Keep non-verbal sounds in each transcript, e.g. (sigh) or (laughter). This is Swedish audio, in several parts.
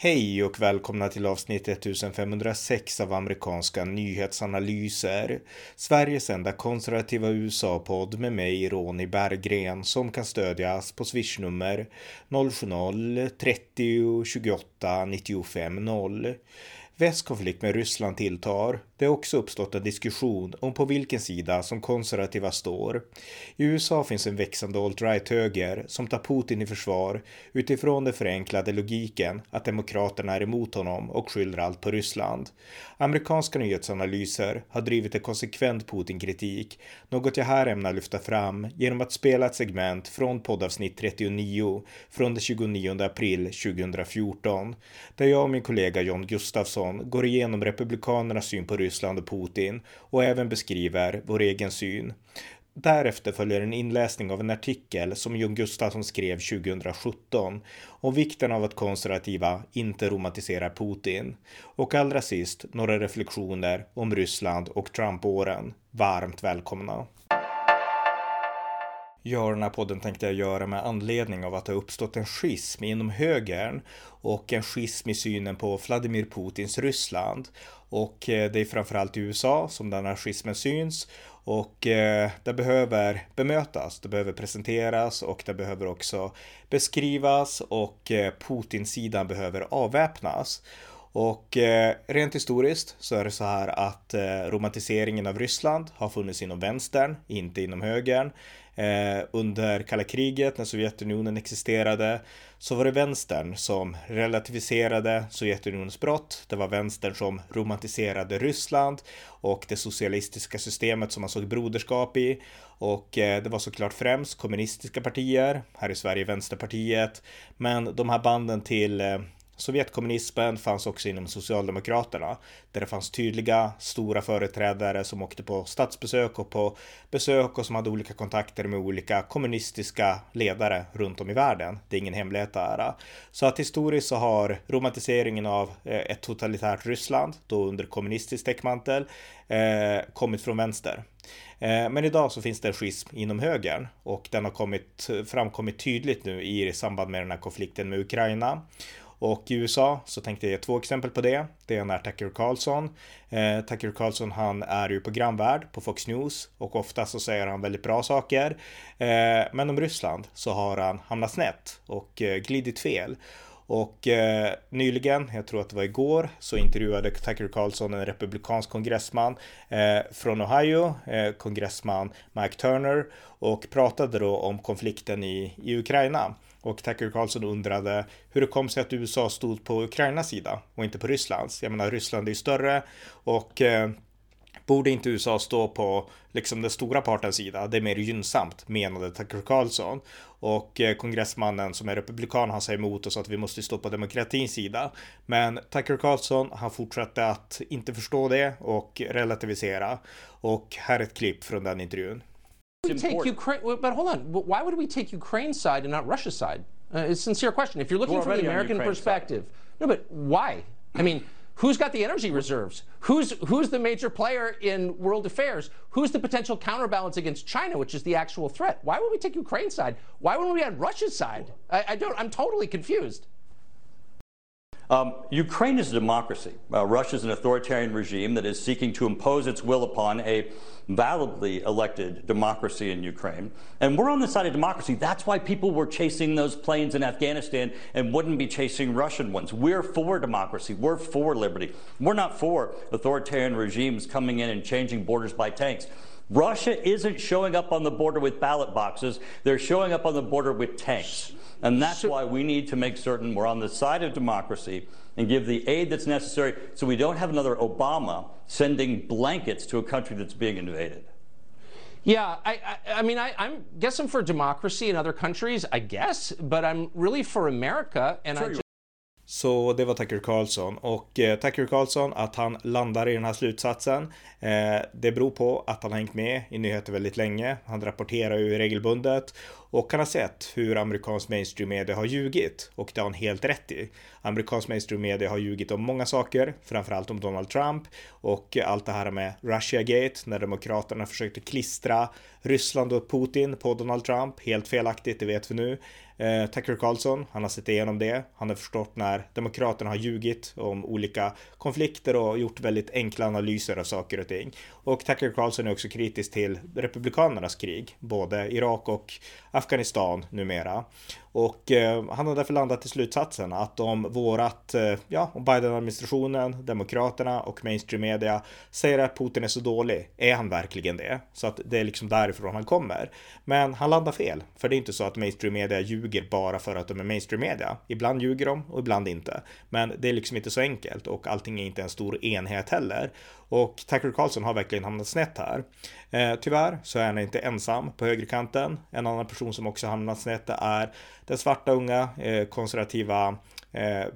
Hej och välkomna till avsnitt 1506 av amerikanska nyhetsanalyser. Sveriges enda konservativa USA-podd med mig, Ronny Berggren, som kan stödjas på swishnummer 070-30 28 95 0. Västkonflikt med Ryssland tilltar. Det har också uppstått en diskussion om på vilken sida som konservativa står. I USA finns en växande alt-right-höger som tar Putin i försvar utifrån den förenklade logiken att demokraterna är emot honom och skyller allt på Ryssland. Amerikanska nyhetsanalyser har drivit en konsekvent Putin-kritik, något jag här ämnar lyfta fram genom att spela ett segment från poddavsnitt 39 från den 29 april 2014, där jag och min kollega John Gustafsson går igenom republikanernas syn på Ryssland Ryssland och Putin och även beskriver vår egen syn. Därefter följer en inläsning av en artikel som Jon Gustafsson skrev 2017 om vikten av att konservativa inte romantiserar Putin. Och allra sist några reflektioner om Ryssland och Trump-åren. Varmt välkomna! Göra den här podden tänkte jag göra med anledning av att det har uppstått en schism inom högern och en schism i synen på Vladimir Putins Ryssland. Och eh, det är framförallt i USA som den här schismen syns och eh, det behöver bemötas, det behöver presenteras och det behöver också beskrivas och eh, behöver avväpnas. Och eh, rent historiskt så är det så här att eh, romantiseringen av Ryssland har funnits inom vänstern, inte inom högern. Eh, under kalla kriget när Sovjetunionen existerade så var det vänstern som relativiserade Sovjetunionens brott. Det var vänstern som romantiserade Ryssland och det socialistiska systemet som man såg broderskap i. Och eh, det var såklart främst kommunistiska partier, här i Sverige Vänsterpartiet. Men de här banden till eh, Sovjetkommunismen fanns också inom Socialdemokraterna, där det fanns tydliga, stora företrädare som åkte på statsbesök och på besök och som hade olika kontakter med olika kommunistiska ledare runt om i världen. Det är ingen hemlighet där. Så att historiskt så har romantiseringen av eh, ett totalitärt Ryssland, då under kommunistisk täckmantel, eh, kommit från vänster. Eh, men idag så finns det en schism inom högern och den har kommit, framkommit tydligt nu i samband med den här konflikten med Ukraina. Och i USA så tänkte jag ge två exempel på det. Det ena är Tucker Carlson. Eh, Tucker Carlson han är ju programvärd på Fox News och ofta så säger han väldigt bra saker. Eh, men om Ryssland så har han hamnat snett och eh, glidit fel. Och eh, nyligen, jag tror att det var igår, så intervjuade Tucker Carlson en republikansk kongressman eh, från Ohio, eh, kongressman Mike Turner, och pratade då om konflikten i, i Ukraina. Och Tucker Carlson undrade hur det kom sig att USA stod på Ukrainas sida och inte på Rysslands. Jag menar, Ryssland är ju större och eh, borde inte USA stå på liksom den stora partens sida? Det är mer gynnsamt, menade Tucker Carlson. Och eh, kongressmannen som är republikan, han säger emot oss att vi måste stå på demokratins sida. Men Tucker Carlson, han fortsatte att inte förstå det och relativisera. Och här är ett klipp från den intervjun. We take Ukraine, but hold on. Why would we take Ukraine's side and not Russia's side? Uh, it's a sincere question. If you're looking from the American perspective, side. no, but why? I mean, who's got the energy reserves? Who's who's the major player in world affairs? Who's the potential counterbalance against China, which is the actual threat? Why would we take Ukraine's side? Why wouldn't we on Russia's side? I, I don't. I'm totally confused. Um, Ukraine is a democracy. Uh, Russia is an authoritarian regime that is seeking to impose its will upon a validly elected democracy in Ukraine. And we're on the side of democracy. That's why people were chasing those planes in Afghanistan and wouldn't be chasing Russian ones. We're for democracy. We're for liberty. We're not for authoritarian regimes coming in and changing borders by tanks. Russia isn't showing up on the border with ballot boxes. They're showing up on the border with tanks. And that's why we need to make certain we're on the side of democracy and give the aid that's necessary so we don't have another Obama sending blankets to a country that's being invaded. Yeah, I, I, I mean, I, am guessing for democracy in other countries, I guess, but I'm really for America, and sure I. Just... Så det var Tucker Carlson och eh, Tucker Carlson att han landar i den här slutsatsen. Eh, det beror på att han har hängt med i nyheter väldigt länge. Han rapporterar ju regelbundet och han har sett hur amerikansk mainstream media har ljugit och det har han helt rätt i. Amerikansk mainstream media har ljugit om många saker, framförallt om Donald Trump och allt det här med Russiagate när demokraterna försökte klistra Ryssland och Putin på Donald Trump. Helt felaktigt, det vet vi nu. Eh, Tucker Carlson, han har sett igenom det. Han har förstått när Demokraterna har ljugit om olika konflikter och gjort väldigt enkla analyser av saker och ting. Och Tucker Carlson är också kritisk till Republikanernas krig, både Irak och Afghanistan numera. Och eh, han har därför landat i slutsatsen att om vårat, eh, ja, om Biden-administrationen, Demokraterna och mainstream media säger att Putin är så dålig, är han verkligen det? Så att det är liksom därifrån han kommer. Men han landar fel, för det är inte så att mainstream media ljuger bara för att de är mainstream media. Ibland ljuger de och ibland inte. Men det är liksom inte så enkelt och allting är inte en stor enhet heller. Och Tucker Carlson har verkligen hamnat snett här. Eh, tyvärr så är han inte ensam på högerkanten. En annan person som också hamnat snett är den svarta unga eh, konservativa eh,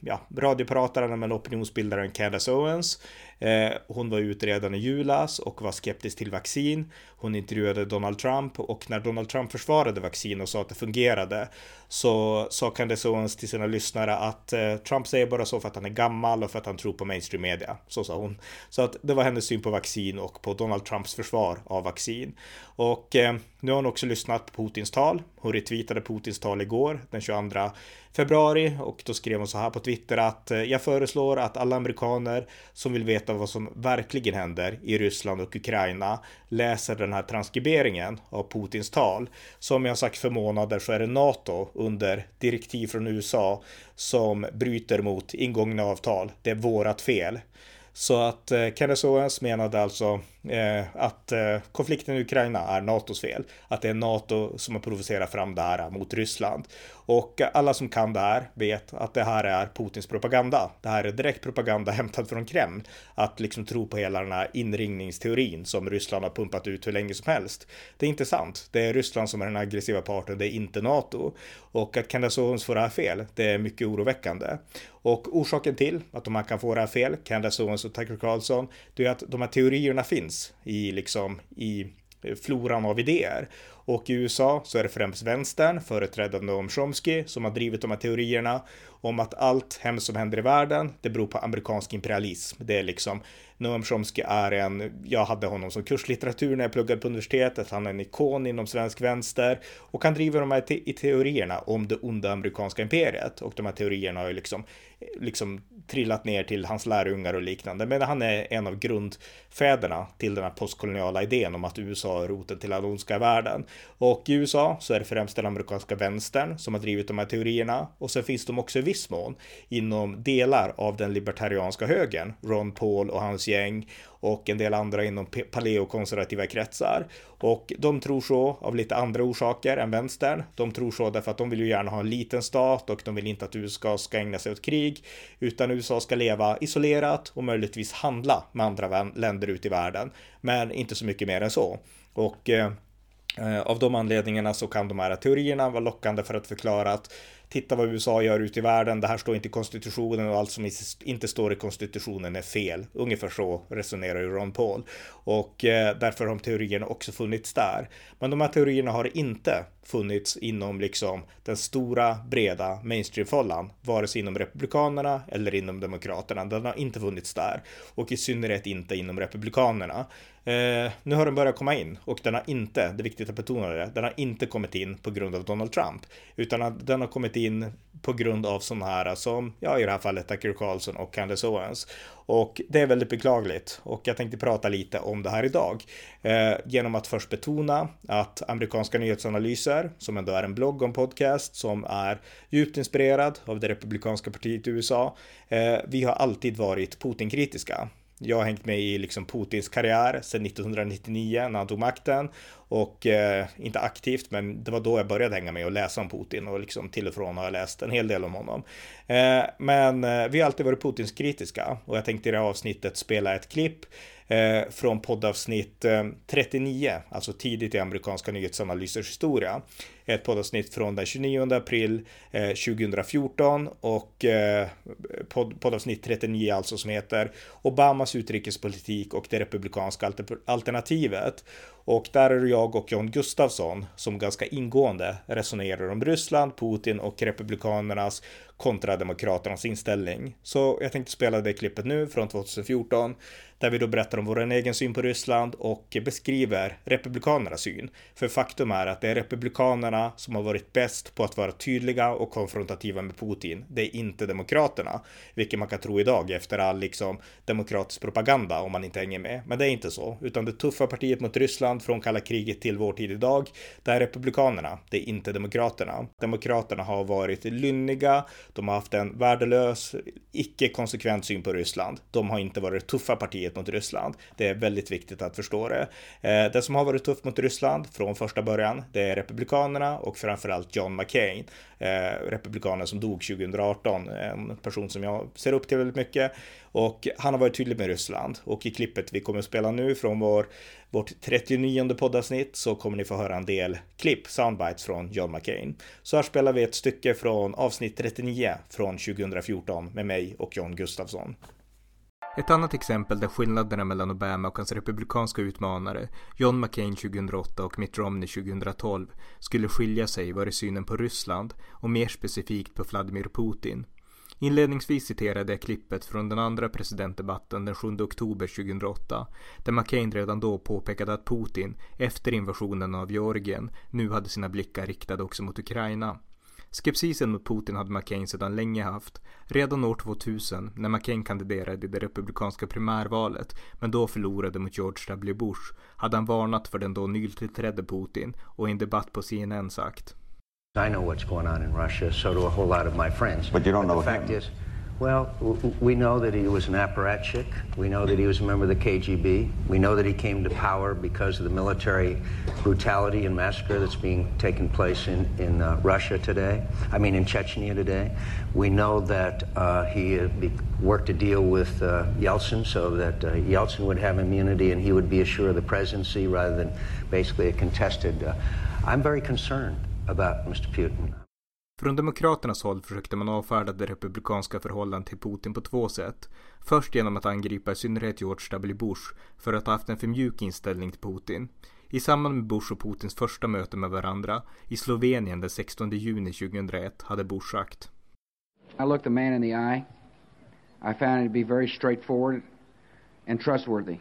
ja, radioprataren men opinionsbildaren Candace Owens. Eh, hon var ute redan i julas och var skeptisk till vaccin. Hon intervjuade Donald Trump och när Donald Trump försvarade vaccin och sa att det fungerade så sa Candace Owens till sina lyssnare att eh, Trump säger bara så för att han är gammal och för att han tror på mainstream media. Så sa hon. Så att det var hennes syn på vaccin och på Donald Trumps försvar av vaccin. Och eh, nu har hon också lyssnat på Putins tal. Hon retweetade Putins tal igår, den 22 februari och då skrev hon så här på Twitter att eh, jag föreslår att alla amerikaner som vill veta vad som verkligen händer i Ryssland och Ukraina läser den här transkriberingen av Putins tal. Som jag sagt för månader så är det NATO under direktiv från USA som bryter mot ingångna avtal. Det är vårat fel. Så att eh, Kenneth Owens menade alltså Eh, att eh, konflikten i Ukraina är NATOs fel. Att det är NATO som har provocerat fram det här mot Ryssland. Och alla som kan det här vet att det här är Putins propaganda. Det här är direkt propaganda (laughs) hämtad från Kreml. Att liksom tro på hela den här inringningsteorin som Ryssland har pumpat ut hur länge som helst. Det är inte sant. Det är Ryssland som är den aggressiva parten, det är inte NATO. Och att Candace Owens får det här fel, det är mycket oroväckande. Och orsaken till att de här kan få det här fel, Candace Owens och Tucker Carlson, det är att de här teorierna finns i liksom i eh, floran av idéer. Och i USA så är det främst vänstern, företrädd av Noam Chomsky, som har drivit de här teorierna om att allt hemskt som händer i världen, det beror på amerikansk imperialism. Det är liksom, Noam Chomsky är en, jag hade honom som kurslitteratur när jag pluggade på universitetet, han är en ikon inom svensk vänster och han driver de här te teorierna om det onda amerikanska imperiet och de här teorierna har ju liksom, liksom trillat ner till hans lärjungar och liknande. Men han är en av grundfäderna till den här postkoloniala idén om att USA är roten till all ondska i världen. Och i USA så är det främst den amerikanska vänstern som har drivit de här teorierna och sen finns de också i viss mån inom delar av den libertarianska högern, Ron Paul och hans gäng och en del andra inom paleokonservativa kretsar. Och de tror så av lite andra orsaker än vänstern. De tror så därför att de vill ju gärna ha en liten stat och de vill inte att USA ska ägna sig åt krig, utan USA ska leva isolerat och möjligtvis handla med andra länder ute i världen, men inte så mycket mer än så. Och eh, eh, av de anledningarna så kan de här teorierna vara lockande för att förklara att titta vad USA gör ute i världen, det här står inte i konstitutionen och allt som inte står i konstitutionen är fel. Ungefär så resonerar ju Ron Paul. Och eh, därför har de teorierna också funnits där. Men de här teorierna har inte funnits inom liksom den stora breda mainstreamfållan, vare sig inom Republikanerna eller inom Demokraterna. Den har inte funnits där och i synnerhet inte inom Republikanerna. Eh, nu har den börjat komma in och den har inte, det är viktigt att betona det, den har inte kommit in på grund av Donald Trump, utan den har kommit in på grund av sådana här som, ja i det här fallet Tucker Carlson och Candace Owens. Och det är väldigt beklagligt och jag tänkte prata lite om det här idag. Eh, genom att först betona att amerikanska nyhetsanalyser, som ändå är en blogg och en podcast som är djupt inspirerad av det republikanska partiet i USA, eh, vi har alltid varit Putin-kritiska. Jag har hängt med i liksom Putins karriär sedan 1999 när han tog makten och eh, inte aktivt, men det var då jag började hänga med och läsa om Putin och liksom till och från har jag läst en hel del om honom. Eh, men eh, vi har alltid varit Putins kritiska och jag tänkte i det här avsnittet spela ett klipp eh, från poddavsnitt eh, 39, alltså tidigt i amerikanska nyhetsanalysers historia. Ett poddavsnitt från den 29 april eh, 2014 och eh, podd, poddavsnitt 39 alltså som heter Obamas utrikespolitik och det republikanska alternativet. Och där är det jag och John Gustafsson som ganska ingående resonerar om Ryssland, Putin och Republikanernas kontra Demokraternas inställning. Så jag tänkte spela det klippet nu från 2014 där vi då berättar om vår egen syn på Ryssland och beskriver Republikanernas syn. För faktum är att det är Republikanerna som har varit bäst på att vara tydliga och konfrontativa med Putin. Det är inte Demokraterna, vilket man kan tro idag efter all liksom demokratisk propaganda om man inte hänger med. Men det är inte så, utan det tuffa partiet mot Ryssland från kalla kriget till vår tid idag, det är Republikanerna, det är inte Demokraterna. Demokraterna har varit lynniga, de har haft en värdelös, icke konsekvent syn på Ryssland. De har inte varit det tuffa partiet mot Ryssland. Det är väldigt viktigt att förstå det. Eh, det som har varit tufft mot Ryssland från första början, det är Republikanerna och framförallt John McCain, eh, republikanen som dog 2018, en person som jag ser upp till väldigt mycket. Och han har varit tydlig med Ryssland och i klippet vi kommer att spela nu från vår, vårt 39 poddavsnitt så kommer ni få höra en del klipp, soundbites från John McCain. Så här spelar vi ett stycke från avsnitt 39 från 2014 med mig och John Gustafsson. Ett annat exempel där skillnaderna mellan Obama och hans republikanska utmanare, John McCain 2008 och Mitt Romney 2012, skulle skilja sig var i synen på Ryssland och mer specifikt på Vladimir Putin. Inledningsvis citerade jag klippet från den andra presidentdebatten den 7 oktober 2008 där McCain redan då påpekade att Putin, efter invasionen av Georgien, nu hade sina blickar riktade också mot Ukraina. Skepsisen mot Putin hade McCain sedan länge haft. Redan år 2000, när McCain kandiderade i det republikanska primärvalet, men då förlorade mot George W. Bush, hade han varnat för den då nytillträdde Putin och i en debatt på CNN sagt I know what's going on in Russia, so do a whole lot of my friends. But you don't but know the fact him. is, well, we know that he was an apparatchik. We know that he was a member of the KGB. We know that he came to power because of the military brutality and massacre that's being taken place in, in uh, Russia today. I mean, in Chechnya today. We know that uh, he worked a deal with uh, Yeltsin so that uh, Yeltsin would have immunity and he would be assured of the presidency rather than basically a contested. Uh, I'm very concerned about Mr. Putin. Från Demokraternas håll försökte man avfärda det republikanska förhållandet till Putin på två sätt. Först genom att angripa i synnerhet George W. Bush för att ha haft en för mjuk inställning till Putin. I samband med Bush och Putins första möte med varandra i Slovenien den 16 juni 2001 hade Bush sagt. I looked the man in the eye. I found it to be very straightforward and trustworthy.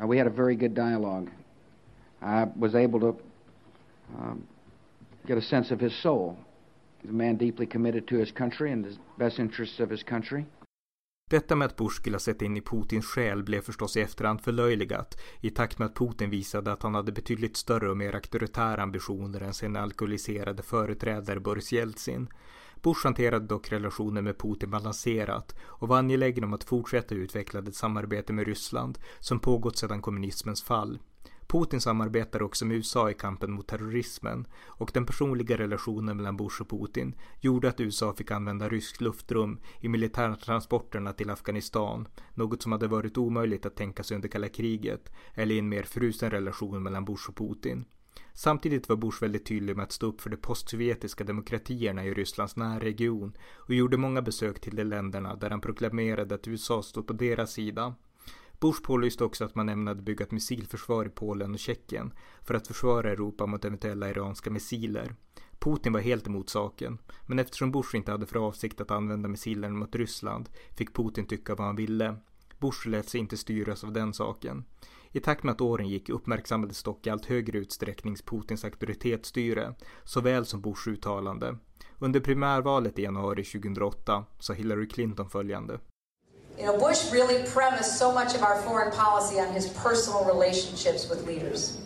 Uh, we had a very good dialogue. I was able to um, get a sense of his soul. He's a man deeply committed to his country and the best interests of his country. Detta med att Bush skulle ha sett in i Putins själ blev förstås i efterhand förlöjligat i takt med att Putin visade att han hade betydligt större och mer auktoritära ambitioner än sin alkoholiserade företrädare Boris Jeltsin. Bush hanterade dock relationen med Putin balanserat och var angelägen om att fortsätta utveckla det samarbete med Ryssland som pågått sedan kommunismens fall. Putin samarbetar också med USA i kampen mot terrorismen och den personliga relationen mellan Bush och Putin gjorde att USA fick använda ryskt luftrum i militärtransporterna till Afghanistan, något som hade varit omöjligt att tänka sig under kalla kriget eller i en mer frusen relation mellan Bush och Putin. Samtidigt var Bush väldigt tydlig med att stå upp för de postsovjetiska demokratierna i Rysslands närregion och gjorde många besök till de länderna där han proklamerade att USA stod på deras sida. Bush pålyste också att man ämnade bygga ett missilförsvar i Polen och Tjeckien för att försvara Europa mot eventuella iranska missiler. Putin var helt emot saken, men eftersom Bush inte hade för avsikt att använda missilerna mot Ryssland fick Putin tycka vad han ville. Bush lät sig inte styras av den saken. I takt med att åren gick uppmärksammades dock i allt högre utsträckning Putins auktoritetsstyre, såväl som Bushs uttalande. Under primärvalet i januari 2008 sa Hillary Clinton följande. You know, Bush really premised so much of our foreign policy on his personal relationships with leaders.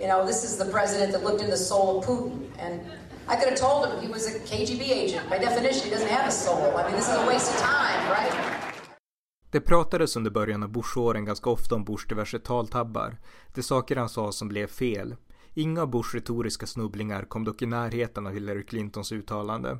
You know, this is the president that looked in the soul of Putin. And I could have told him he was a KGB agent. By definition, he doesn't have a soul. I mean, this is a waste of time, right? Det pratades under början av Bush-åren ganska ofta om Bush diverse taltabbar. Det saker han sa som blev fel. Inga av Bushs retoriska snubblingar kom dock i närheten av Hillary Clintons uttalande.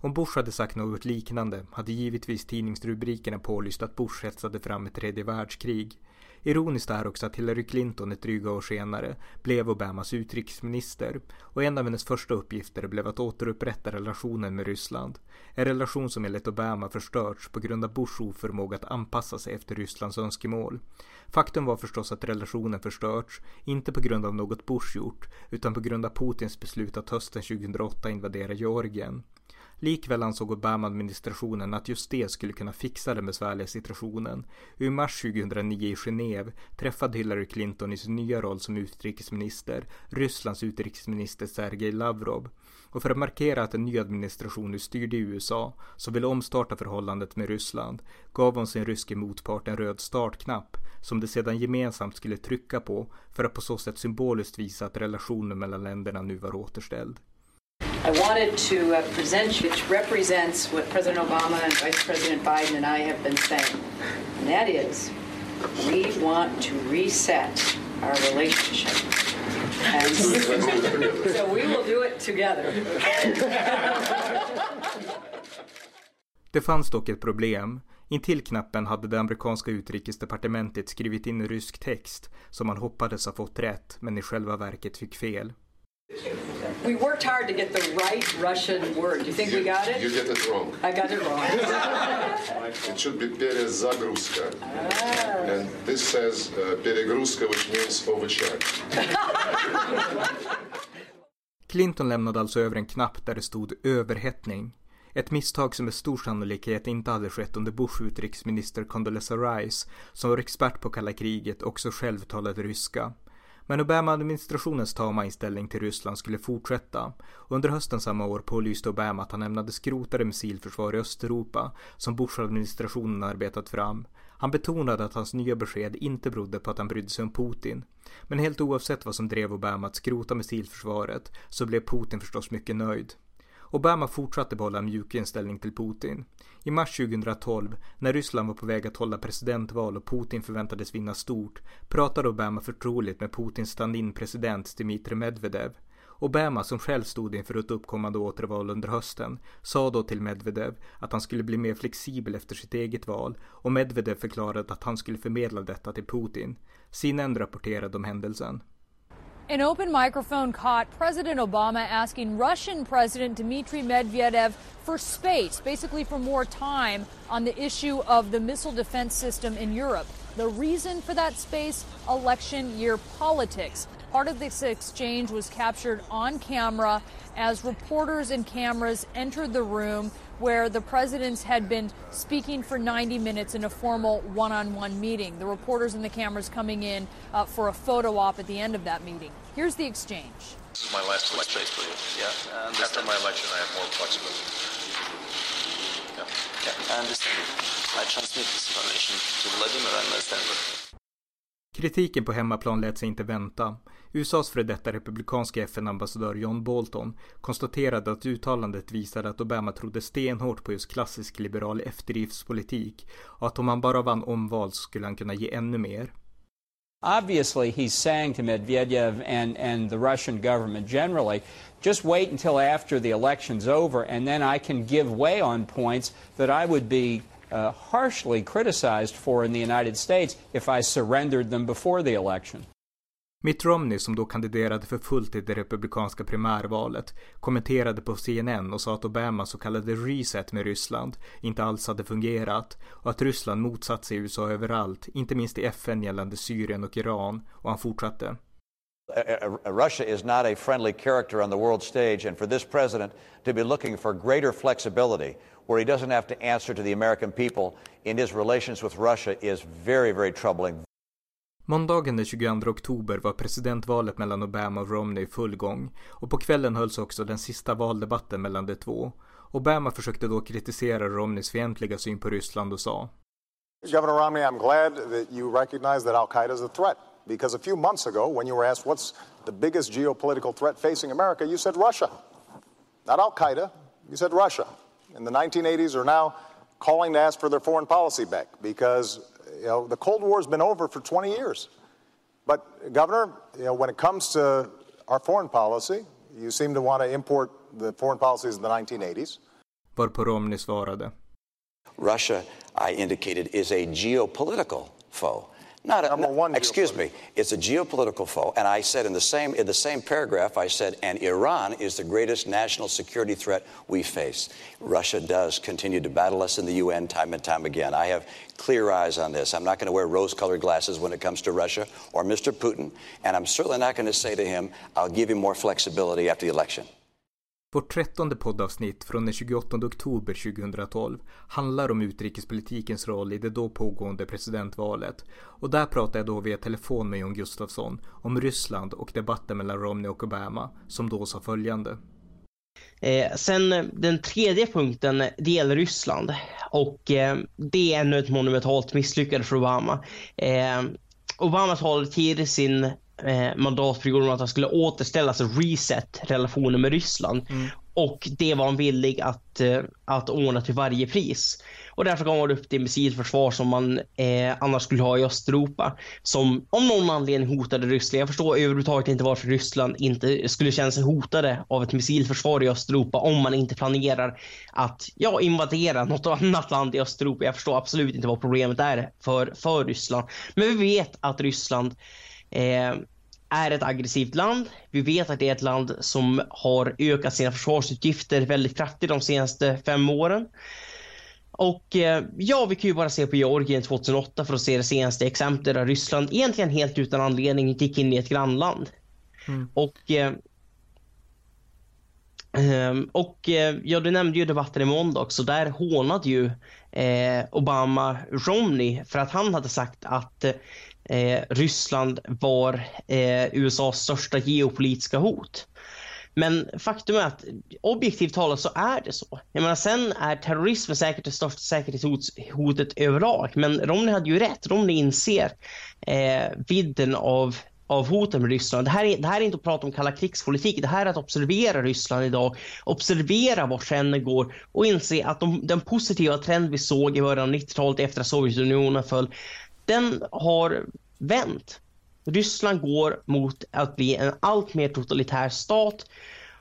Om Bush hade sagt något liknande hade givetvis tidningsrubrikerna pålyst att Bush hetsade fram ett tredje världskrig. Ironiskt är också att Hillary Clinton ett dryga år senare blev Obamas utrikesminister och en av hennes första uppgifter blev att återupprätta relationen med Ryssland. En relation som enligt Obama förstörts på grund av Bushs oförmåga att anpassa sig efter Rysslands önskemål. Faktum var förstås att relationen förstörts, inte på grund av något Bush gjort, utan på grund av Putins beslut att hösten 2008 invadera Georgien. Likväl ansåg Obama-administrationen att just det skulle kunna fixa den besvärliga situationen. I mars 2009 i Genève träffade Hillary Clinton i sin nya roll som utrikesminister Rysslands utrikesminister Sergej Lavrov. Och för att markera att en ny administration nu styrde i USA, som ville omstarta förhållandet med Ryssland, gav hon sin ryske motpart en röd startknapp som de sedan gemensamt skulle trycka på för att på så sätt symboliskt visa att relationen mellan länderna nu var återställd. I wanted to uh, present which represents what President Obama and Vice President Biden and I have been saying. And that is, we want to reset our relationship. And (laughs) so we will do it together. Det fanns dock ett problem. Intill knappen hade det amerikanska utrikesdepartementet skrivit in rysk text som man hoppades ha fått rätt men i själva verket fick fel We worked hard to get the right Russian word. Do you think you, we got it? You get it wrong. I got it wrong. it should be перезагрузка. Ah. And this says uh, перегрузка, which means overcharge. Clinton lämnade alltså över en knapp där det stod överhettning. Ett misstag som med stor sannolikhet inte hade skett under Bush utrikesminister Condoleezza Rice, som var expert på kalla kriget och också själv talade ryska. Men Obama-administrationens tama inställning till Ryssland skulle fortsätta. Under hösten samma år pålyste Obama att han ämnade skrota det missilförsvar i Östeuropa som Bush-administrationen arbetat fram. Han betonade att hans nya besked inte berodde på att han brydde sig om Putin. Men helt oavsett vad som drev Obama att skrota missilförsvaret så blev Putin förstås mycket nöjd. Obama fortsatte behålla en mjuk inställning till Putin. I mars 2012, när Ryssland var på väg att hålla presidentval och Putin förväntades vinna stort, pratade Obama förtroligt med Putins stand-in president Dmitrij Medvedev. Obama, som själv stod inför ett uppkommande återval under hösten, sa då till Medvedev att han skulle bli mer flexibel efter sitt eget val och Medvedev förklarade att han skulle förmedla detta till Putin. CNN rapporterade om händelsen. An open microphone caught President Obama asking Russian President Dmitry Medvedev for space, basically for more time on the issue of the missile defense system in Europe. The reason for that space election year politics. Part of this exchange was captured on camera as reporters and cameras entered the room where the presidents had been speaking for 90 minutes in a formal one on one meeting. The reporters and the cameras coming in uh, for a photo op at the end of that meeting. Here's the exchange. This is my last election. Space, please. Yeah. After my election, I have more flexibility. Yeah. yeah, I understand. I transmit this information to Vladimir and understand. Kritiken på hemmaplan lät sig inte vänta. USAs före detta republikanska FN-ambassadör John Bolton konstaterade att uttalandet visade att Obama trodde stenhårt på just klassisk liberal eftergiftspolitik och att om han bara vann omval skulle han kunna ge ännu mer. Obviously, he's saying to Medvedev and, and the Russian government generally, just wait until after the election's over, and then I can give way on points that I would be uh, harshly criticized for in the United States if I surrendered them before the election. Mitt Romney, som då kandiderade för fullt i det republikanska primärvalet, kommenterade på CNN och sa att Obamas så kallade reset med Ryssland inte alls hade fungerat och att Ryssland motsatt sig USA överallt, inte minst i FN gällande Syrien och Iran, och han fortsatte. Russia is not a friendly character on the world stage, and for this president to be looking for greater flexibility where he doesn't have to answer to the American people in his relations with Russia is very, very troubling. Måndagen den 22 oktober var presidentvalet mellan Obama och Romney i full gång och på kvällen hölls också den sista valdebatten mellan de två. Obama försökte då kritisera Romneys fientliga syn på Ryssland och sa Governor Romney, I'm glad that you recognize that al-Qaida is a threat. Because a few months ago, when you were asked what's the biggest geopolitical threat facing America, you said Russia. Not al-Qaida, you said Russia. in the 1980s are now calling to ask for their foreign policy back because you know, the Cold War has been over for 20 years. But, Governor, you know, when it comes to our foreign policy, you seem to want to import the foreign policies of the 1980s. Varpå Romney svarade. Russia, I indicated, is a geopolitical foe, Not a, number one. Excuse me. It's a geopolitical foe, and I said in the same in the same paragraph, I said, and Iran is the greatest national security threat we face. Russia does continue to battle us in the UN time and time again. I have clear eyes on this. I'm not going to wear rose-colored glasses when it comes to Russia or Mr. Putin, and I'm certainly not going to say to him, "I'll give you more flexibility after the election." Vårt trettonde poddavsnitt från den 28 oktober 2012 handlar om utrikespolitikens roll i det då pågående presidentvalet. Och där pratar jag då via telefon med Jon Gustafsson om Ryssland och debatten mellan Romney och Obama som då sa följande. Eh, sen eh, den tredje punkten, det gäller Ryssland. Och eh, det är ännu ett monumentalt misslyckande för Obama. Eh, Obama talade tidigare sin eh, mandatperiod om att han skulle återställa, alltså reset relationen med Ryssland. Mm. Och det var han villig att, eh, att ordna till varje pris. Och därför gav han upp det missilförsvar som man eh, annars skulle ha i Östeuropa. Som om någon anledning hotade Ryssland. Jag förstår överhuvudtaget inte varför Ryssland inte skulle känna sig hotade av ett missilförsvar i Östeuropa om man inte planerar att ja, invadera något annat land i Östeuropa. Jag förstår absolut inte vad problemet är för, för Ryssland. Men vi vet att Ryssland eh, är ett aggressivt land. Vi vet att det är ett land som har ökat sina försvarsutgifter väldigt kraftigt de senaste fem åren. Och eh, ja, vi kan ju bara se på Georgien 2008 för att se det senaste exemplet där Ryssland egentligen helt utan anledning gick in i ett grannland. Mm. Och eh, ehm, och eh, ja, du nämnde ju debatten i måndag så där hånade ju eh, Obama Romney för att han hade sagt att eh, Ryssland var eh, USAs största geopolitiska hot. Men faktum är att objektivt talat så är det så. Jag menar, sen är terrorism säkert det största säkerhetshotet överlag. Men Romney hade ju rätt. Romney inser eh, vidden av av hoten med Ryssland. Det här, är, det här är inte att prata om kalla krigspolitik. Det här är att observera Ryssland idag, observera vart trenden går och inse att de, den positiva trend vi såg i början av 90-talet efter att Sovjetunionen föll, den har vänt. Ryssland går mot att bli en allt mer totalitär stat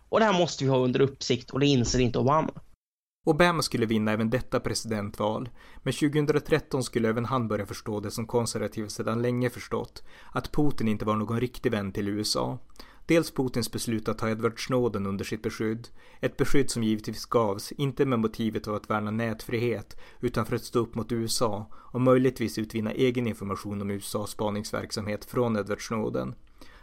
och det här måste vi ha under uppsikt och det inser inte Obama. Obama skulle vinna även detta presidentval, men 2013 skulle även han börja förstå det som konservativa sedan länge förstått, att Putin inte var någon riktig vän till USA. Dels Putins beslut att ta Edward Snowden under sitt beskydd. Ett beskydd som givetvis gavs, inte med motivet av att värna nätfrihet, utan för att stå upp mot USA och möjligtvis utvinna egen information om USAs spaningsverksamhet från Edward Snowden.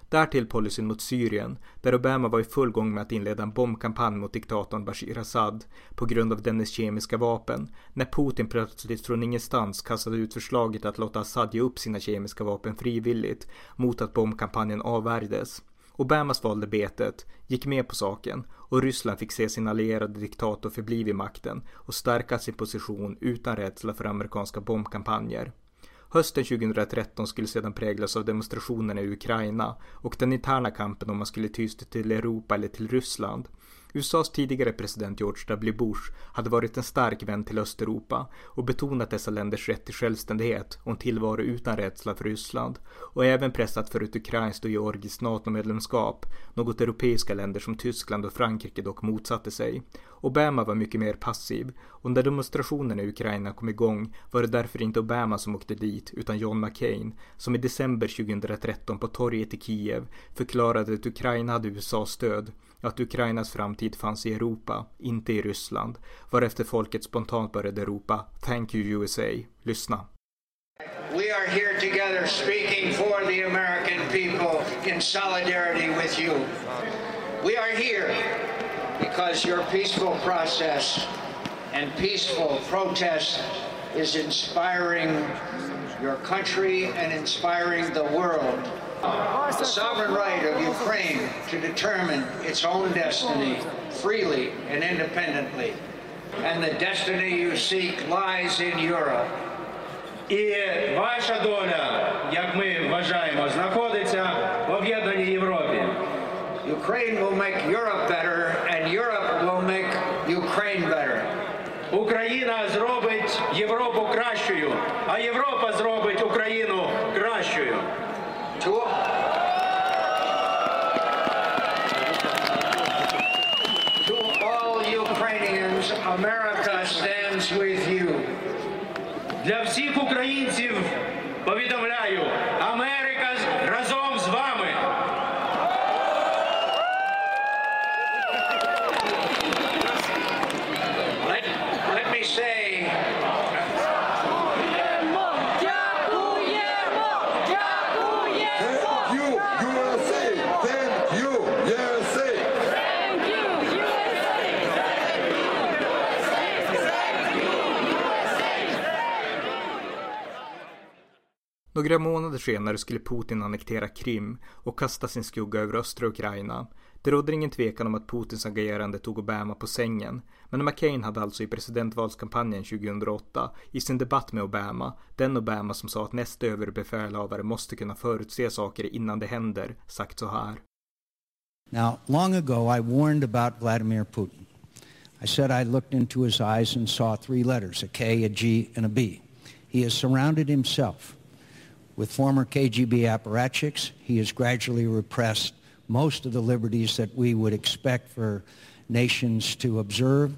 Därtill policyn mot Syrien, där Obama var i full gång med att inleda en bombkampanj mot diktatorn Bashir Assad på grund av dennes kemiska vapen, när Putin plötsligt från ingenstans kastade ut förslaget att låta Assad ge upp sina kemiska vapen frivilligt mot att bombkampanjen avvärjdes. Obamas valde betet, gick med på saken och Ryssland fick se sin allierade diktator förbli vid makten och stärka sin position utan rädsla för amerikanska bombkampanjer. Hösten 2013 skulle sedan präglas av demonstrationerna i Ukraina och den interna kampen om man skulle tysta till Europa eller till Ryssland. USAs tidigare president George W. Bush hade varit en stark vän till Östeuropa och betonat dessa länders rätt till självständighet och en tillvaro utan rädsla för Ryssland och även pressat för ett ukrainskt och georgiskt NATO-medlemskap, något europeiska länder som Tyskland och Frankrike dock motsatte sig. Obama var mycket mer passiv och när demonstrationerna i Ukraina kom igång var det därför inte Obama som åkte dit utan John McCain som i december 2013 på torget i Kiev förklarade att Ukraina hade USAs stöd och att Ukrainas framtid fanns i Europa, inte i Ryssland, varefter folket spontant började ropa “Thank you USA”. Lyssna. We are here together speaking for the American people in solidarity with you. We are here because your peaceful process and peaceful protest is inspiring your country and inspiring the world the sovereign right of Ukraine to determine its own destiny freely and independently. And the destiny you seek lies in Europe. І ваша доля, як ми вважаємо, знаходиться в об'єднаній Європі. Ukraine will make Europe better and Europe will make Ukraine better. Україна зробить Європу кращою, а Європа зробить Україну кращою. To, Fyra månader senare skulle Putin annektera Krim och kasta sin skugga över östra Ukraina. Det rådde ingen tvekan om att Putins agerande tog Obama på sängen. Men McCain hade alltså i presidentvalskampanjen 2008 i sin debatt med Obama, den Obama som sa att nästa överbefälhavare måste kunna förutse saker innan det händer, sagt så här. Now, long ago, I warned about Vladimir Putin. I said I looked into his eyes and saw three letters a K, a G, and a B. He has surrounded himself with former KGB apparatchiks. He has gradually repressed most of the liberties that we would expect for nations to observe,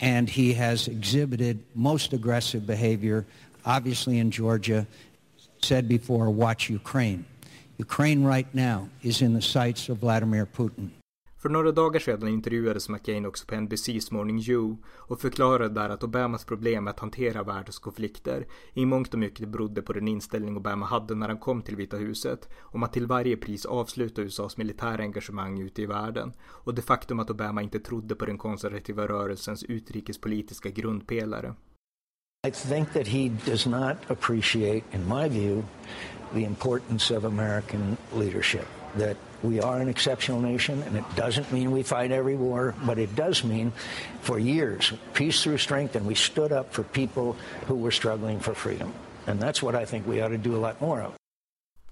and he has exhibited most aggressive behavior, obviously in Georgia. Said before, watch Ukraine. Ukraine right now is in the sights of Vladimir Putin. För några dagar sedan intervjuades McCain också på NBC's Morning Joe och förklarade där att Obamas problem med att hantera världens konflikter i mångt och mycket berodde på den inställning Obama hade när han kom till Vita huset om att till varje pris avsluta USAs militära engagemang ute i världen och det faktum att Obama inte trodde på den konservativa rörelsens utrikespolitiska grundpelare. I think that he does not appreciate, in my view, the importance of American leadership. That we are an exceptional nation, and it doesn't mean we fight every war, but it does mean for years, peace through strength, and we stood up for people who were struggling for freedom. And that's what I think we ought to do a lot more of.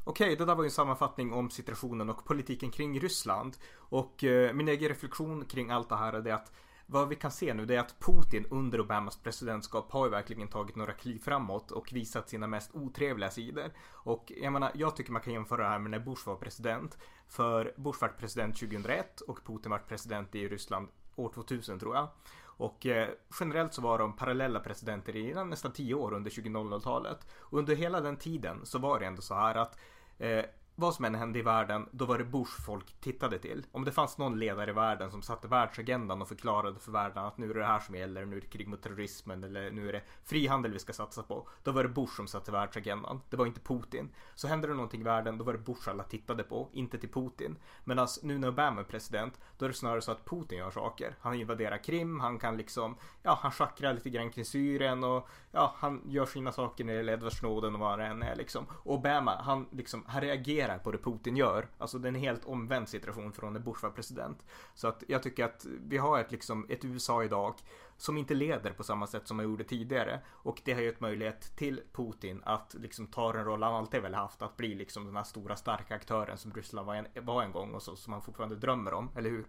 Okej, det där var ju en sammanfattning om situationen och politiken kring Ryssland. Och eh, min egen reflektion kring allt det här är det att vad vi kan se nu det är att Putin under Obamas presidentskap har ju verkligen tagit några kliv framåt och visat sina mest otrevliga sidor. Och jag menar, jag tycker man kan jämföra det här med när Bush var president. För Bush var president 2001 och Putin var president i Ryssland år 2000 tror jag. Och eh, generellt så var de parallella presidenter i nästan 10 år under 2000-talet. Och under hela den tiden så var det ändå så här att eh, vad som än hände i världen, då var det Bush folk tittade till. Om det fanns någon ledare i världen som satte världsagendan och förklarade för världen att nu är det här som gäller, nu är det krig mot terrorismen eller nu är det frihandel vi ska satsa på. Då var det Bush som satte världsagendan. Det var inte Putin. Så hände det någonting i världen, då var det Bush alla tittade på, inte till Putin. Medan alltså, nu när Obama är president, då är det snarare så att Putin gör saker. Han invaderar Krim, han kan liksom, ja, han schackrar lite grann kring Syrien och ja, han gör sina saker när det gäller Edward Snowden och vad det än är liksom. Och Obama, han liksom, han reagerar på det Putin gör. Alltså det är en helt omvänd situation från när Bush var president. Så att jag tycker att vi har ett, liksom, ett USA idag som inte leder på samma sätt som man gjorde tidigare. Och det har gett möjlighet till Putin att liksom ta den roll han alltid väl haft. Att bli liksom den här stora starka aktören som Ryssland var en, var en gång och så, som han fortfarande drömmer om, eller hur?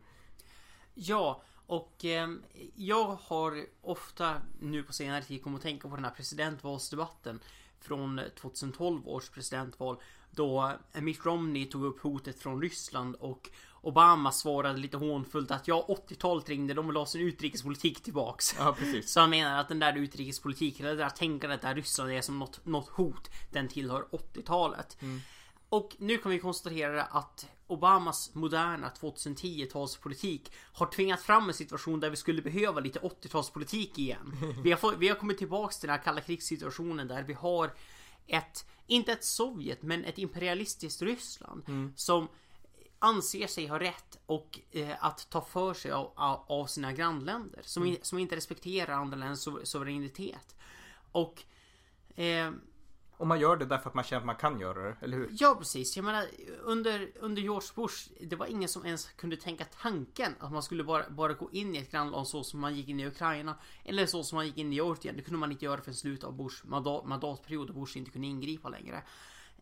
Ja, och eh, jag har ofta nu på senare tid kommit att tänka på den här presidentvalsdebatten från 2012 års presidentval då Mitt Romney tog upp hotet från Ryssland och Obama svarade lite hånfullt att ja, 80-talet ringde, de vill ha sin utrikespolitik tillbaks. Ja, precis. Så han menar att den där utrikespolitiken, det där tänkandet där Ryssland är som något, något hot, den tillhör 80-talet. Mm. Och nu kan vi konstatera att Obamas moderna 2010-talspolitik har tvingat fram en situation där vi skulle behöva lite 80-talspolitik igen. (laughs) Vi har, vi har kommit tillbaks till den här kalla krigssituationen där vi har ett, inte ett Sovjet, men ett imperialistiskt Ryssland Mm. som anser sig ha rätt och eh, att ta för sig av, av, av sina grannländer. Som, Mm. som inte respekterar andra länders suveränitet. Och eh, och man gör det därför att man känner att man kan göra det, eller hur? Ja precis, jag menar under, under George Bush Det var ingen som ens kunde tänka tanken att man skulle bara, bara gå in i ett grannland så som man gick in i Ukraina Eller så som man gick in i Georgien, det kunde man inte göra för slutet av Bush mandat, mandatperiod och Bush inte kunde ingripa längre.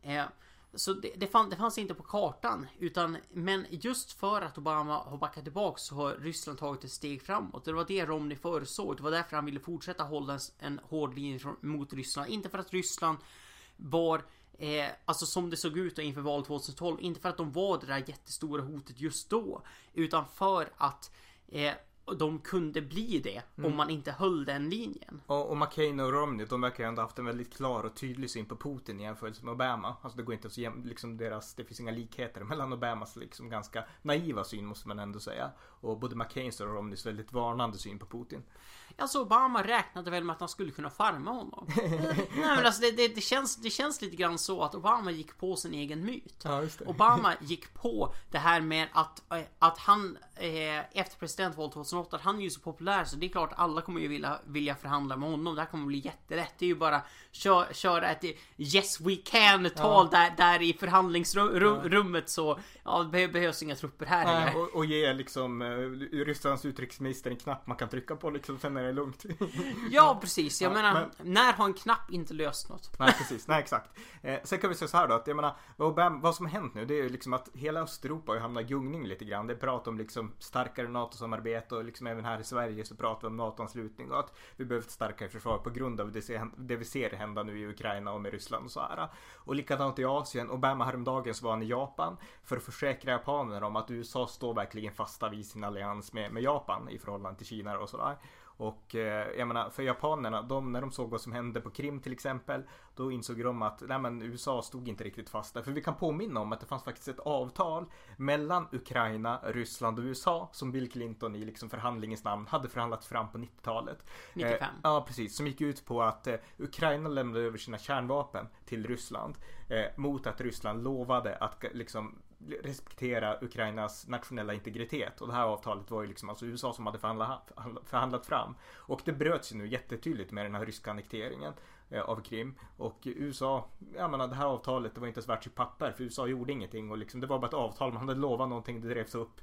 Eh, Så det, det, fann, det fanns inte på kartan utan Men just för att Obama har backat tillbaka så har Ryssland tagit ett steg framåt. Det var det Romney förutsåg, det var därför han ville fortsätta hålla en, en hård linje mot Ryssland. Inte för att Ryssland var Eh, alltså som det såg ut då inför valet 2012. Inte för att de var det där jättestora hotet just då. Utan för att eh, de kunde bli det Mm. om man inte höll den linjen. Och, och McCain och Romney, de verkar ju ändå haft en väldigt klar och tydlig syn på Putin i jämförelse med Obama. Alltså det går inte så jäm, liksom deras, det finns inga likheter (laughs) mellan Obamas liksom ganska naiva syn måste man ändå säga. Och både McCains och Romneys väldigt varnande syn på Putin. Alltså Obama räknade väl med att han skulle kunna farma honom. (laughs) Nej men alltså det, det, det, känns, det känns lite grann så att Obama gick på sin egen myt. Obama (laughs) gick på det här med att, eh, att han eh, efter presidentvalet 2008, att han är ju så populär så det är klart alla kommer ju vilja, vilja förhandla med honom. Det här kommer bli jättelätt. Det är ju bara kö, köra ett Yes we can tal Ja. där, där i förhandlingsrummet så ja, det be- behövs inga trupper här Nej, heller. och, och ge liksom eh, Rysslands utrikesminister en knapp man kan trycka på liksom, sen är det lugnt. (laughs) Ja precis, jag Ja, menar men- när har en knapp inte löst något? Nej precis, nej exakt. Eh, sen kan vi säga så här då att jag menar vad, Obama, vad som har hänt nu det är ju liksom att hela Östeuropa har hamnat i gungning lite grann. Det är prat om liksom starkare NATO-samarbete och liksom även här i Sverige så pratar vi om NATO-anslutning och att vi behöver ett starkare försvar på grund av det, det vi ser hända nu i Ukraina och med Ryssland och så här. Och likadant i Asien. Obama häromdagen så var han i Japan för att försäkra japanerna om att USA står verkligen fasta vid sin allians med, med Japan i förhållande till Kina och sådär. Och eh, jag menar för japanerna, de, när de såg vad som hände på Krim till exempel, då insåg de att nej, men USA stod inte riktigt fast där. För vi kan påminna om att det fanns faktiskt ett avtal mellan Ukraina, Ryssland och USA som Bill Clinton i liksom förhandlingens namn hade förhandlat fram på 90-talet. 95. Eh, ja, precis. Som gick ut på att eh, Ukraina lämnade över sina kärnvapen till Ryssland eh, mot att Ryssland lovade att liksom respektera Ukrainas nationella integritet. Och det här avtalet var ju liksom alltså USA som hade förhandlat, förhandlat fram. Och det bröts ju nu jättetydligt med den här ryska annekteringen eh, av Krim. Och USA, jag menar det här avtalet det var inte ens värt sitt papper för USA gjorde ingenting och liksom det var bara ett avtal, man hade lovat någonting, det drevs upp.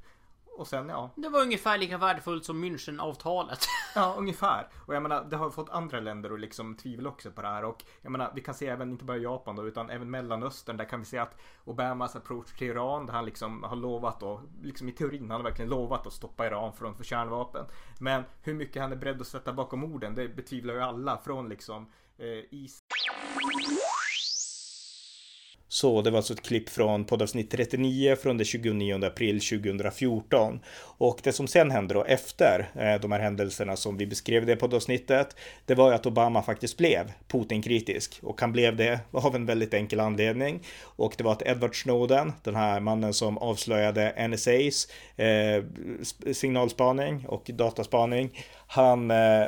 Och sen ja, Det var ungefär lika värdefullt som Münchenavtalet. (laughs) Ja, ungefär. Och jag menar, det har fått andra länder att liksom tvivla också på det här. Och jag menar, vi kan se även, inte bara Japan då, utan även Mellanöstern. Där kan vi se att Obamas approach till Iran, där han liksom har lovat och liksom i teorin, han har verkligen lovat att stoppa Iran från för kärnvapen. Men hur mycket han är beredd att sätta bakom orden, det betvivlar ju alla från liksom eh, is. Så det var alltså ett klipp från poddavsnitt 39 från den 29 april 2014. Och det som sen hände då efter eh, de här händelserna som vi beskrev det poddavsnittet, det var ju att Obama faktiskt blev Putin-kritisk. Och han blev det (laughs) av en väldigt enkel anledning. Och det var att Edward Snowden, den här mannen som avslöjade NSAs eh, signalspaning och dataspaning, han eh,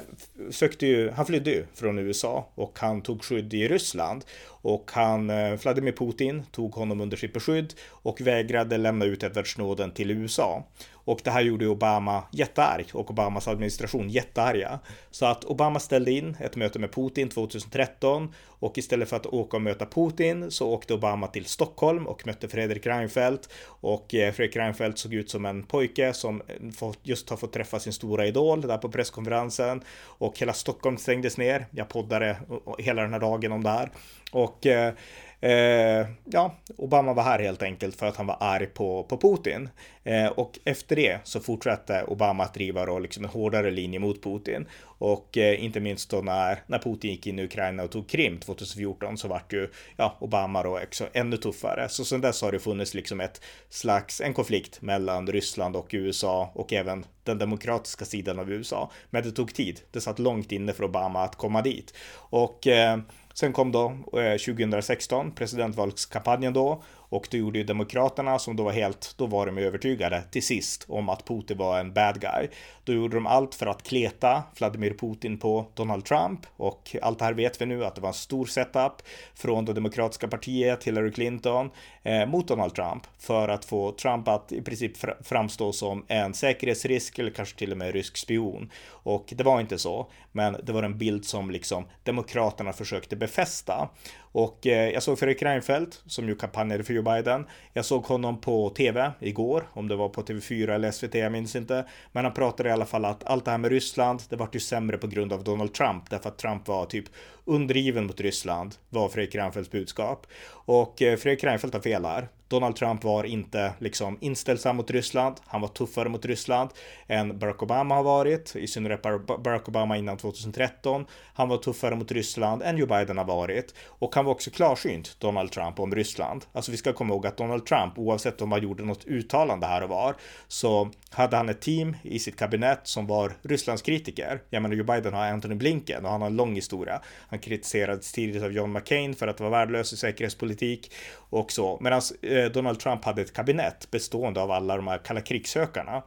sökte ju, han flydde ju från USA och han tog skydd i Ryssland. Och han, eh, Vladimir Putin, Putin tog honom under sitt beskydd och vägrade lämna ut Edward Snowden till USA. Och det här gjorde Obama jättearg och Obamas administration jättearga. Så att Obama ställde in ett möte med Putin 2013 och istället för att åka och möta Putin så åkte Obama till Stockholm och mötte Fredrik Reinfeldt. Och eh, Fredrik Reinfeldt såg ut som en pojke som eh, just har fått träffa sin stora idol där på presskonferensen. Och hela Stockholm stängdes ner. Jag poddade eh, hela den här dagen om det här. Och eh, ja, Obama var här helt enkelt för att han var arg på, på Putin. Eh, och efter det så fortsatte Obama att driva då liksom en hårdare linje mot Putin. Och eh, inte minst då när, när Putin gick in i Ukraina och tog Krim 2014 så vart ju ja, Obama då också ännu tuffare. Så sen dess har det funnits liksom ett slags, en konflikt mellan Ryssland och USA och även den demokratiska sidan av USA. Men det tog tid. Det satt långt inne för Obama att komma dit. Och eh, Sen kom då eh, 2016 presidentvalskampanjen då och det gjorde ju Demokraterna som då var helt, då var de övertygade till sist om att Putin var en bad guy. Då gjorde de allt för att kleta Vladimir Putin på Donald Trump och allt det här vet vi nu att det var en stor setup från det demokratiska partiet, Hillary Clinton, eh, mot Donald Trump för att få Trump att i princip fr- framstå som en säkerhetsrisk eller kanske till och med rysk spion. Och det var inte så, men det var en bild som liksom Demokraterna försökte befästa. Och eh, jag såg Fredrik Reinfeldt som ju kampanjade för Joe Biden. Jag såg honom på tv igår, om det var på TV4 eller SVT, jag minns inte. Men han pratade i alla fall att allt det här med Ryssland, det vart ju sämre på grund av Donald Trump, därför att Trump var typ undergiven mot Ryssland, var Fredrik Reinfeldts budskap. Och eh, Fredrik Reinfeldt har fel här. Donald Trump var inte liksom inställsam mot Ryssland. Han var tuffare mot Ryssland än Barack Obama har varit, i synnerhet Barack Obama innan 2013. Han var tuffare mot Ryssland än Joe Biden har varit och han var också klarsynt, Donald Trump, om Ryssland. Alltså vi ska komma ihåg att Donald Trump, oavsett om han gjorde något uttalande här och var, så hade han ett team i sitt kabinett som var Rysslandskritiker. Jag menar, Joe Biden har Anthony Blinken och han har en lång historia. Han kritiserades tidigt av John McCain för att vara värdelös i säkerhetspolitik och så. Medan eh, Donald Trump hade ett kabinett bestående av alla de här kalla krigssökarna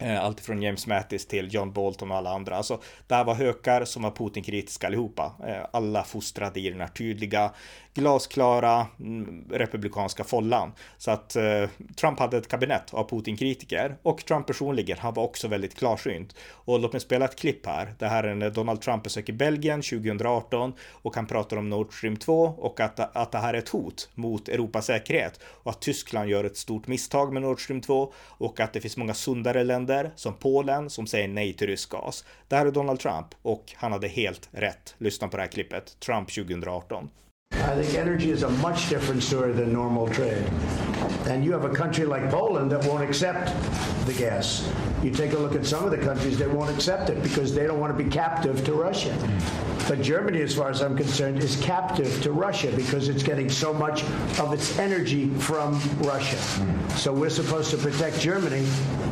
Eh, allt från James Mattis till John Bolton och alla andra. Alltså, där var hökar som var Putin-kritiska allihopa. Eh, alla fostrade i den här tydliga glasklara mm, republikanska follan. Så att eh, Trump hade ett kabinett av Putin-kritiker och Trump personligen, han var också väldigt klarsynt. Och låt mig spela ett klipp här. Det här är när Donald Trump besöker Belgien 2018 och han pratar om Nord Stream 2 och att, att det här är ett hot mot Europas säkerhet och att Tyskland gör ett stort misstag med Nord Stream 2 och att det finns många sundare länder som Polen som säger nej till rysk gas. Det här är Donald Trump och han hade helt rätt. Lyssna på det här klippet. Trump 2018. I think energy is a much different story than normal trade. And you have a country like Poland that won't accept the gas. You take a look at some of the countries that won't accept it because they don't want to be captive to Russia. But Germany, as far as I'm concerned, is captive to Russia because it's getting so much of its energy from Russia. So we're supposed to protect Germany,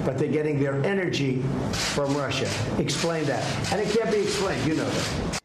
but they're getting their energy from Russia. Explain that. And it can't be explained, you know that.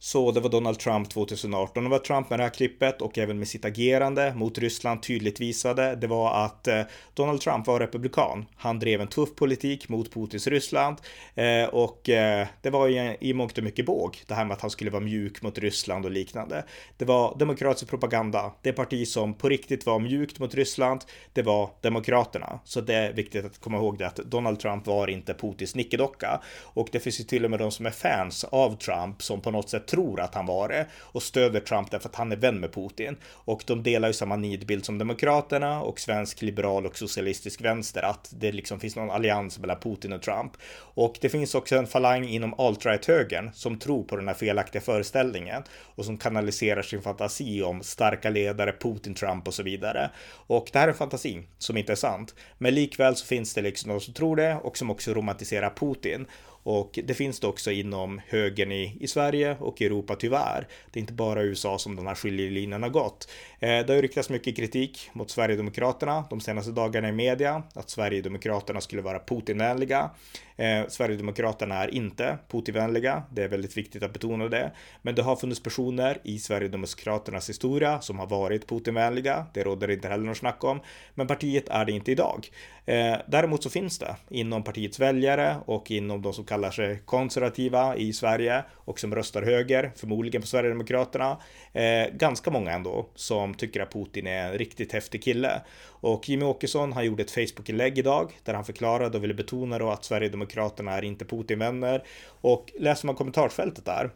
Så det var Donald Trump 2018. Det var Trump med det här klippet och även med sitt agerande mot Ryssland tydligt visade. Det var att eh, Donald Trump var republikan. Han drev en tuff politik mot Putins Ryssland eh, och eh, det var i mångt och mycket båg. Det här med att han skulle vara mjuk mot Ryssland och liknande. Det var demokratisk propaganda. Det parti som på riktigt var mjukt mot Ryssland, det var Demokraterna. Så det är viktigt att komma ihåg det att Donald Trump var inte Putins nickedocka. Och det finns ju till och med de som är fans av Trump som på något sätt tror att han var det och stöder Trump därför att han är vän med Putin. Och de delar ju samma nidbild som Demokraterna och svensk liberal och socialistisk vänster att det liksom finns någon allians mellan Putin och Trump. Och det finns också en falang inom alt-right-högern som tror på den här felaktiga föreställningen och som kanaliserar sin fantasi om starka ledare, Putin, Trump och så vidare. Och det här är en fantasi som inte är sant. Men likväl så finns det liksom de som tror det och som också romantiserar Putin. Och det finns det också inom högern i, i Sverige och Europa tyvärr. Det är inte bara USA som den här skiljelinjen har gått. Eh, det har riktats mycket kritik mot Sverigedemokraterna de senaste dagarna i media, att Sverigedemokraterna skulle vara Putinvänliga. Eh, Sverigedemokraterna är inte Putinvänliga, det är väldigt viktigt att betona det. Men det har funnits personer i Sverigedemokraternas historia som har varit Putinvänliga, det råder inte heller något snack om. Men partiet är det inte idag. Eh, däremot så finns det inom partiets väljare och inom de som kallar sig konservativa i Sverige och som röstar höger, förmodligen på Sverigedemokraterna, eh, ganska många ändå som tycker att Putin är en riktigt häftig kille. Och Jimmy Åkesson, han gjorde ett Facebook-inlägg idag där han förklarade och ville betona då att Sverigedemokraterna är inte Putin-vänner. Och läser man kommentarsfältet där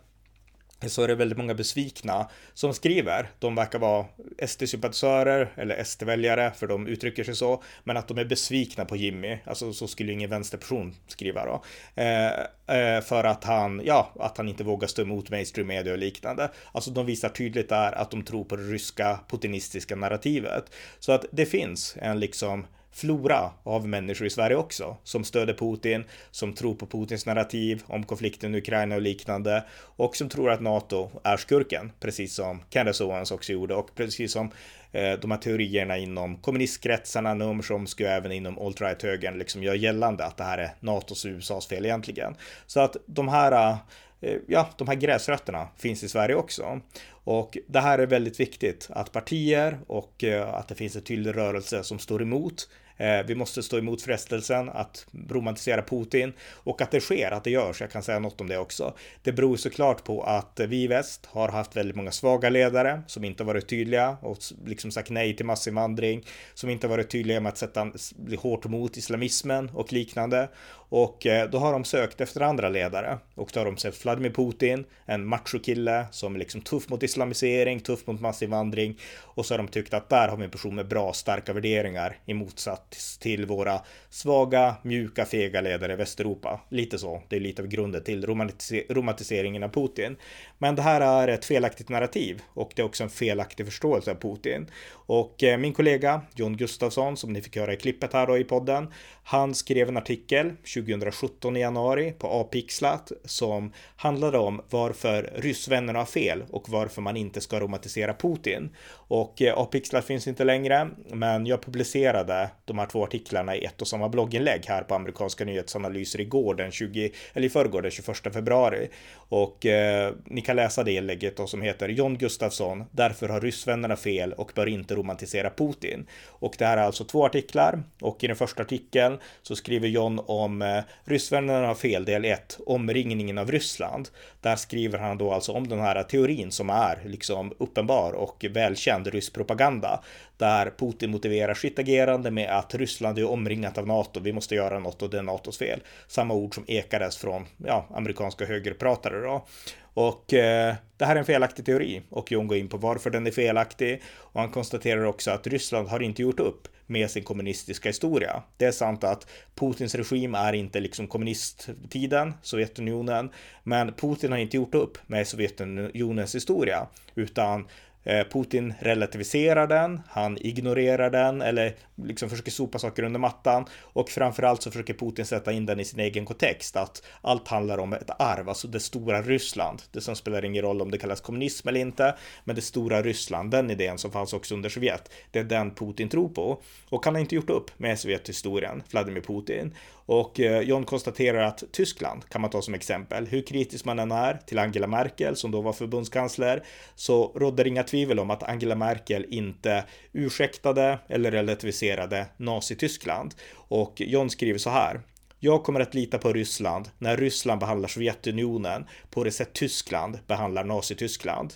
så är det väldigt många besvikna som skriver. De verkar vara SD-sympatisörer eller SD-väljare, för de uttrycker sig så, men att de är besvikna på Jimmy. Alltså så skulle ingen vänsterperson skriva då. Eh, eh, för att han, ja, att han inte vågar stå emot mainstream media och liknande. Alltså de visar tydligt där att de tror på det ryska putinistiska narrativet. Så att det finns en liksom flora av människor i Sverige också som stöder Putin, som tror på Putins narrativ om konflikten i Ukraina och liknande och som tror att NATO är skurken, precis som Candace Owens också gjorde och precis som eh, de här teorierna inom kommunistkretsarna, Noam och även inom alt-right-högern liksom gör gällande att det här är NATOs och USAs fel egentligen. Så att de här eh, ja, de här gräsrötterna finns i Sverige också. Och det här är väldigt viktigt att partier och eh, att det finns en tydlig rörelse som står emot Eh, vi måste stå emot frestelsen att romantisera Putin och att det sker, att det görs. Jag kan säga något om det också. Det beror såklart på att vi i väst har haft väldigt många svaga ledare som inte varit tydliga och liksom sagt nej till massinvandring, som inte varit tydliga med att sätta hårt mot islamismen och liknande. Och eh, då har de sökt efter andra ledare och då har de sett Vladimir Putin, en machokille som är liksom tuff mot islamisering, tuff mot massinvandring och så har de tyckt att där har vi en person med bra, starka värderingar i motsats till våra svaga, mjuka, fega ledare i Västeuropa. Lite så. Det är lite av grunden till romantiseringen av Putin. Men det här är ett felaktigt narrativ och det är också en felaktig förståelse av Putin. Och eh, min kollega John Gustafsson, som ni fick höra i klippet här då i podden, han skrev en artikel 2017 i januari på Apixlat som handlade om varför ryssvännerna har fel och varför man inte ska romantisera Putin. Och eh, A-pixlat finns inte längre, men jag publicerade de här två artiklarna i ett och samma blogginlägg här på amerikanska nyhetsanalyser igår den 20, eller i förrgår den 21 februari. Och eh, ni kan läsa det inlägget då som heter John Gustafsson, därför har ryssvännerna fel och bör inte romantisera Putin. Och det här är alltså två artiklar och i den första artikeln så skriver John om eh, eh, ryssvännerna har fel del 1, omringningen av Ryssland. Där skriver han då alltså om den här teorin som är liksom uppenbar och välkänd rysk propaganda där Putin motiverar sitt agerande med att Ryssland är omringat av NATO, vi måste göra något och det är NATOs fel. Samma ord som ekades från ja, amerikanska högerpratare då. Och eh, det här är en felaktig teori och Jon går in på varför den är felaktig och han konstaterar också att Ryssland har inte gjort upp med sin kommunistiska historia. Det är sant att Putins regim är inte liksom kommunisttiden, Sovjetunionen, men Putin har inte gjort upp med Sovjetunionens historia, utan Eh, Putin relativiserar den, han ignorerar den eller liksom försöker sopa saker under mattan och framförallt så försöker Putin sätta in den i sin egen kontext att allt handlar om ett arv, alltså det stora Ryssland. Det som spelar ingen roll om det kallas kommunism eller inte, men det stora Ryssland, den idén som fanns också under Sovjet, det är den Putin tror på. Och han har inte gjort upp med Sovjethistorien, Vladimir Putin. Och eh, John konstaterar att Tyskland kan man ta som exempel. Hur kritisk man än är till Angela Merkel som då var förbundskansler så rådde det inga tvivel om att Angela Merkel inte ursäktade eller relativiserade Nazityskland. Och John skriver så här. Jag kommer att lita på Ryssland när Ryssland behandlar Sovjetunionen på det sätt Tyskland behandlar Nazityskland.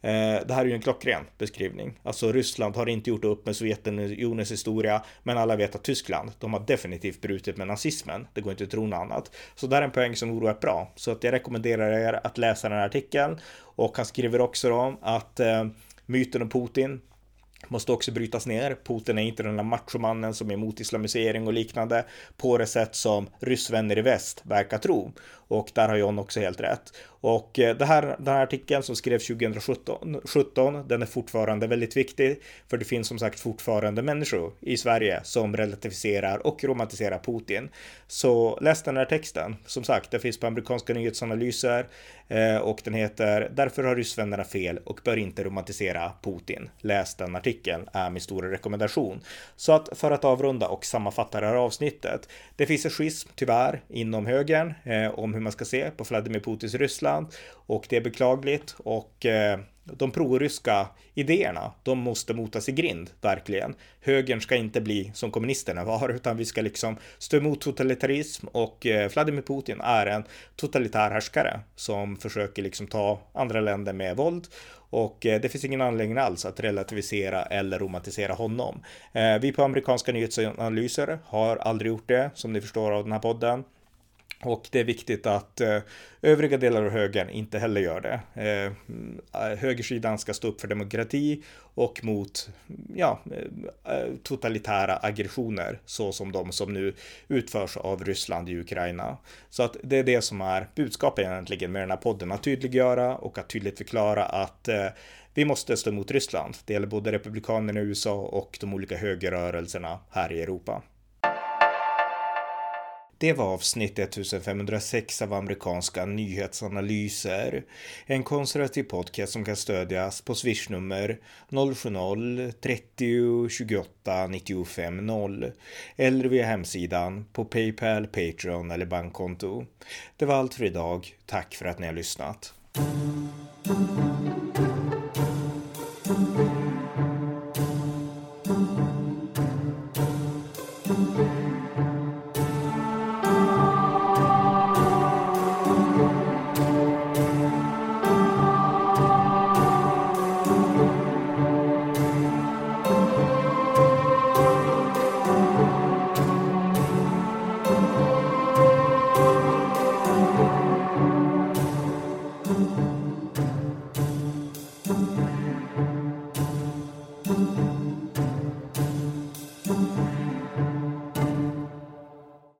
Eh, det här är ju en klockren beskrivning. Alltså Ryssland har inte gjort upp med Sovjetunionens historia, men alla vet att Tyskland, de har definitivt brutit med nazismen. Det går inte att tro något annat. Så det är en poäng som oroar bra. Så att jag rekommenderar er att läsa den här artikeln. Och han skriver också då att eh, myten om Putin måste också brytas ner. Putin är inte den där machomannen som är emot islamisering och liknande på det sätt som ryssvänner i väst verkar tro. Och där har John också helt rätt. Och eh, det här, den här artikeln som skrevs 2017, 17, den är fortfarande väldigt viktig. För det finns som sagt fortfarande människor i Sverige som relativiserar och romantiserar Putin. Så läs den här texten. Som sagt, det finns på amerikanska nyhetsanalyser Eh, och den heter Därför har ryssvännerna fel och bör inte romantisera Putin. Läs den artikeln är min stora rekommendation. Så att för att avrunda och sammanfatta det här avsnittet. Det finns en schism tyvärr inom högern eh, om hur man ska se på Vladimir Putins Ryssland och det är beklagligt och eh, de proryska idéerna, de måste motas i grind, verkligen. Högern ska inte bli som kommunisterna var, utan vi ska liksom stå emot totalitarism och eh, Vladimir Putin är en totalitär härskare som försöker liksom ta andra länder med våld och eh, det finns ingen anledning alls att relativisera eller romantisera honom. Eh, vi på amerikanska nyhetsanalyser har aldrig gjort det, som ni förstår av den här podden. Och det är viktigt att eh, övriga delar av högern inte heller gör det. Eh, högersidan ska stå upp för demokrati och mot ja, eh, totalitära aggressioner så som de som nu utförs av Ryssland i Ukraina. Så att det är det som är budskapet egentligen med den här podden, att tydliggöra och att tydligt förklara att eh, vi måste stå emot Ryssland. Det gäller både republikanerna i USA och de olika högerrörelserna här i Europa. Det var avsnitt 1506 av amerikanska nyhetsanalyser. En konservativ podcast som kan stödjas på swishnummer 070-30 28 95 0 eller via hemsidan på Paypal, Patreon eller bankkonto. Det var allt för idag. Tack för att ni har lyssnat.